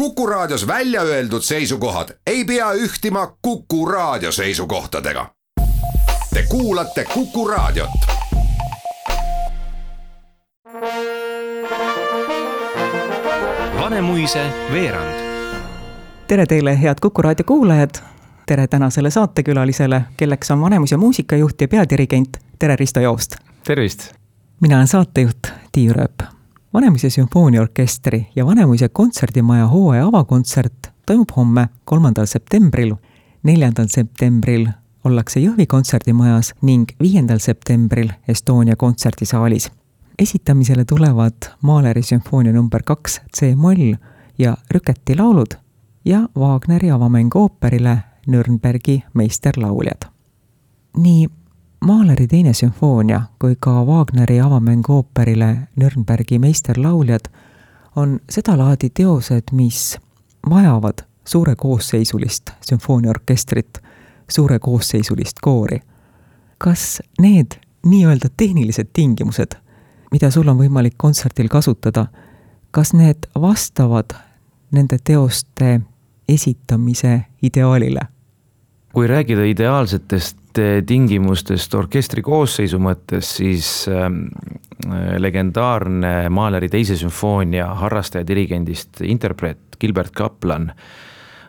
Kuku Raadios välja öeldud seisukohad ei pea ühtima Kuku Raadio seisukohtadega. Te kuulate Kuku Raadiot. Vanemuise veerand. tere teile, head Kuku Raadio kuulajad. tere tänasele saatekülalisele, kelleks on Vanemuise muusikajuht ja peadirigent. tere, Risto Joost. tervist. mina olen saatejuht Tiiu Rööp Vanemuise sümfooniaorkestri ja Vanemuise kontserdimaja hooaja avakontsert toimub homme, kolmandal septembril. neljandal septembril ollakse Jõhvi kontserdimajas ning viiendal septembril Estonia kontserdisaalis. esitamisele tulevad Mahleri sümfoonia number kaks C-moll ja Rüketi laulud ja Wagneri avamäng ooperile Nürnbergi meisterlauljad. nii Mahleri teine sümfoonia kui ka Wagneri avamäng ooperile Nürnbergi meisterlauljad on sedalaadi teosed, mis vajavad suure koosseisulist sümfooniaorkestrit, suure koosseisulist koori. kas need nii-öelda tehnilised tingimused, mida sul on võimalik kontserdil kasutada, kas need vastavad nende teoste esitamise ideaalile? kui rääkida ideaalsetest tingimustest orkestri koosseisu mõttes, siis äh, legendaarne Mahleri teise sümfoonia harrastaja dirigendist interpreet Gilbert Kaplan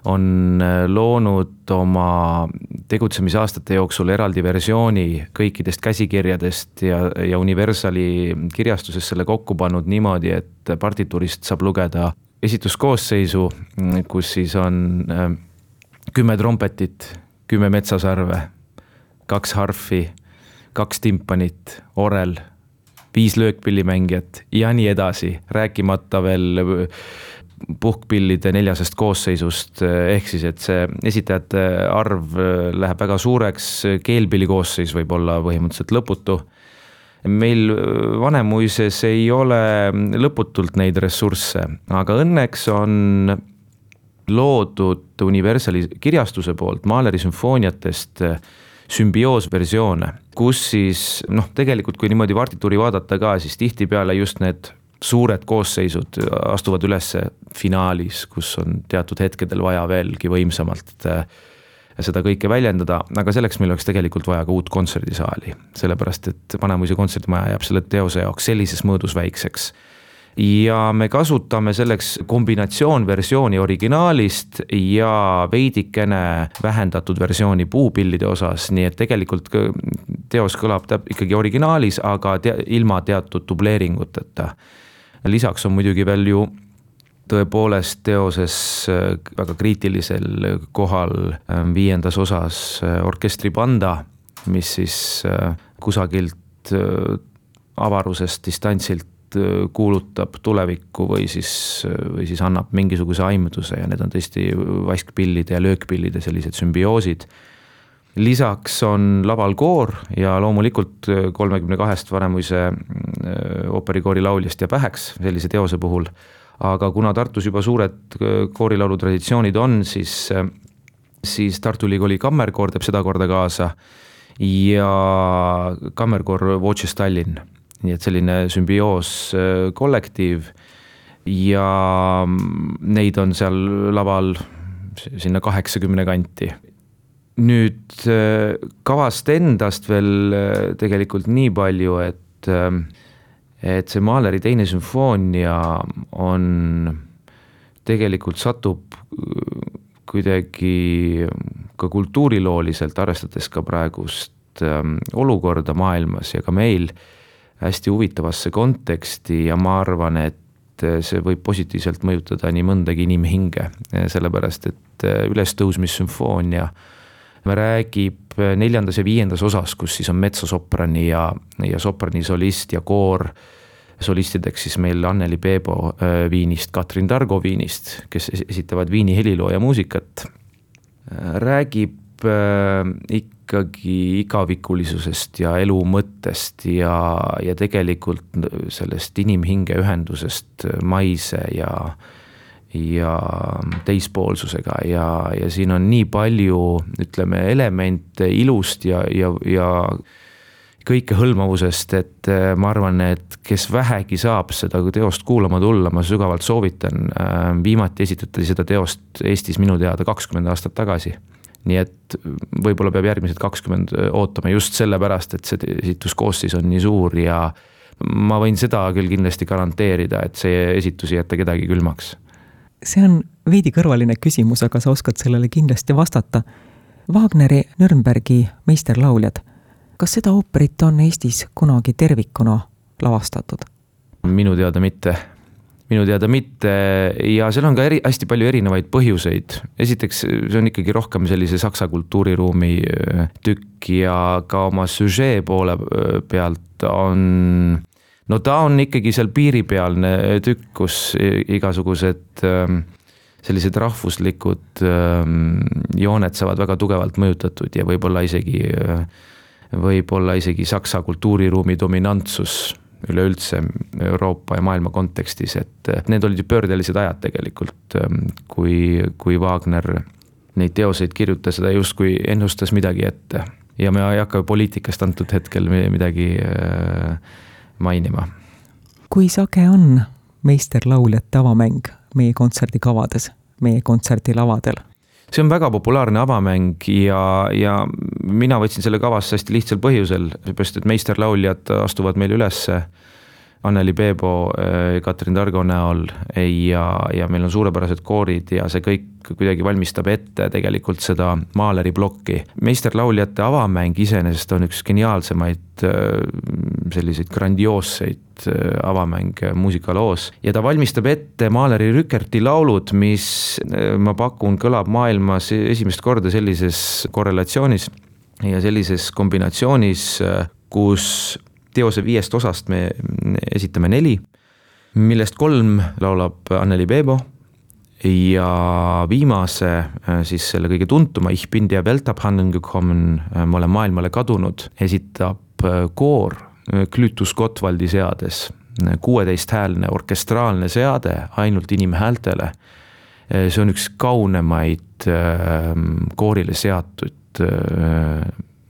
on äh, loonud oma tegutsemisaastate jooksul eraldi versiooni kõikidest käsikirjadest ja, ja Universali kirjastuses selle kokku pannud niimoodi, et partituurist saab lugeda esituskoosseisu, kus siis on äh, kümme trompetit, kümme metsasarve kaks harfi, kaks timpanit, orel, viis löökpillimängijat ja nii edasi, rääkimata veel puhkpillide neljasest koosseisust, ehk siis, et see esitajate arv läheb väga suureks, keelpilli koosseis võib olla põhimõtteliselt lõputu. meil Vanemuises ei ole lõputult neid ressursse, aga õnneks on loodud Universali kirjastuse poolt Mahleri sümfooniatest sümbioosversioone, kus siis noh, tegelikult kui niimoodi partituuri vaadata ka, siis tihtipeale just need suured koosseisud astuvad üles finaalis, kus on teatud hetkedel vaja veelgi võimsamalt äh, seda kõike väljendada, aga selleks meil oleks tegelikult vaja ka uut kontserdisaali, sellepärast et Vanemuise kontserdimaja jääb selle teose jaoks sellises mõõdus väikseks ja me kasutame selleks kombinatsioonversiooni originaalist ja veidikene vähendatud versiooni puupillide osas, nii et tegelikult teos kõlab täp-, ikkagi originaalis, aga te ilma teatud dubleeringuteta. lisaks on muidugi veel ju tõepoolest teoses äh, väga kriitilisel kohal äh, viiendas osas äh, orkestripanda, mis siis kusagilt avarusest, distantsilt kuulutab tulevikku või siis, või siis annab mingisuguse aimduse ja need on tõesti vaskpillide ja löökpillide sellised sümbioosid. lisaks on laval koor ja loomulikult äh, kolmekümne kahest Vanemuise äh, ooperikoori lauljast jääb väheks sellise teose puhul. aga kuna Tartus juba suured koorilaulu traditsioonid on, siis, siis Tartu Ülikooli kammerkoor teeb sedakorda kaasa ja kammerkoor Watches Tallinn nii et selline sümbioos äh, kollektiiv ja neid on seal laval sinna kaheksakümne kanti. nüüd äh, kavast endast veel äh, tegelikult nii palju, et, et see Mahleri teine sümfoonia on, tegelikult satub kuidagi ka kultuurilooliselt, arvestades ka praegust olukorda maailmas ja ka meil hästi huvitavasse konteksti ja ma arvan, et see võib positiivselt mõjutada nii mõndagi inimhinge, sellepärast et ülestõusmissümfoonia räägib neljandas ja viiendas osas, kus siis on metsasoprani ja, ja soprani solist ja koor solistideks siis meil Anneli Peebo Viinist, Katrin Targo Viinist, kes esitavad Viini heliloo ja muusikat. räägib ikkagi igavikulisusest ja elu mõttest ja, ja tegelikult sellest inimhinge ühendusest maise ja, ja teispoolsusega ja, ja siin on nii palju, ütleme, elemente ilust ja, ja, ja kõikehõlmavusest, et äh, ma arvan, et kes vähegi saab seda teost kuulama tulla, ma sügavalt soovitan. Äh, viimati esitati seda teost Eestis minu teada kakskümmend aastat tagasi. Nii et võib-olla peab järgmised kakskümmend ootama just sellepärast, et see esituskoosseis on nii suur ja ma võin seda küll kindlasti garanteerida, et see esitus ei jäta kedagi külmaks. see on veidi kõrvaline küsimus, aga sa oskad sellele kindlasti vastata. Wagneri Nürnbergi meisterlauljad kas seda ooperit on Eestis kunagi tervikuna lavastatud? minu teada mitte, minu teada mitte ja seal on ka eri, hästi palju erinevaid põhjuseid. esiteks, see on ikkagi rohkem sellise saksa kultuuriruumi äh, tükk ja ka oma süžee poole äh, pealt on no ta on ikkagi seal piiripealne tükk, kus igasugused ähm, sellised rahvuslikud ähm, jooned saavad väga tugevalt mõjutatud ja võib-olla isegi äh, võib-olla isegi Saksa kultuuriruumi dominantsus üleüldse Euroopa ja maailma kontekstis, et need olid ju pöördelised ajad tegelikult, kui, kui Wagner neid teoseid kirjutas, ta justkui ennustas midagi ette. ja me ei hakka poliitikast antud hetkel midagi äh, mainima. kui sage on meisterlauljate avamäng meie kontserdikavades, meie kontserdilavadel? See on väga populaarne avamäng ja, ja mina võtsin selle kavasse hästi lihtsal põhjusel, seepärast et meisterlauljad astuvad meil ülesse. Anneli Peebo, äh, Katrin Targo näol ja, ja meil on suurepärased koorid ja see kõik kuidagi valmistab ette tegelikult seda Mahleri plokki. meisterlauljate avamäng iseenesest on üks geniaalsemaid äh, selliseid grandioosseid äh, avamänge muusikaloos ja ta valmistab ette Mahleri Rükerti laulud, mis ma pakun, kõlab maailmas esimest korda sellises korrelatsioonis ja sellises kombinatsioonis, kus teose viiest osast me esitame neli, millest kolm laulab Anneli Peebo ja viimase siis selle kõige tuntuma Ich bin der Welt abhanden gekommen, ma olen maailmale kadunud, esitab koor Klütus Gottwaldi seades, kuueteisthäälne orkestraalne seade ainult inimhäältele. see on üks kaunemaid koorile seatud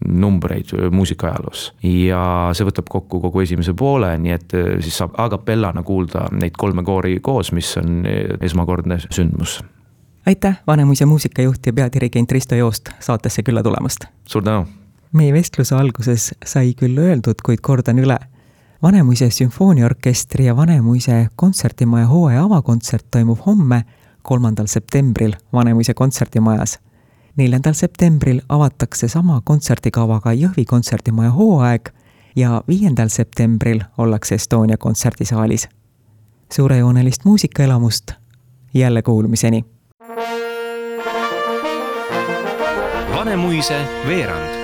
numbreid muusikaajaloos ja see võtab kokku kogu esimese poole, nii et äh, siis saab a capella'na kuulda neid kolme koori koos, mis on äh, esmakordne sündmus. aitäh, Vanemuise muusikajuht ja peadirigent Risto Joost saatesse külla tulemast! suur tänu! meie vestluse alguses sai küll öeldud, kuid kordan üle. Vanemuise sümfooniaorkestri ja Vanemuise kontserdimaja hooaja avakontsert toimub homme, kolmandal septembril Vanemuise kontserdimajas. Neljandal septembril avatakse sama kontserdikavaga Jõhvi kontserdimaja hooaeg ja viiendal septembril ollakse Estonia kontserdisaalis. suurejoonelist muusikaelamust jälle kuulmiseni. Vanemuise veerand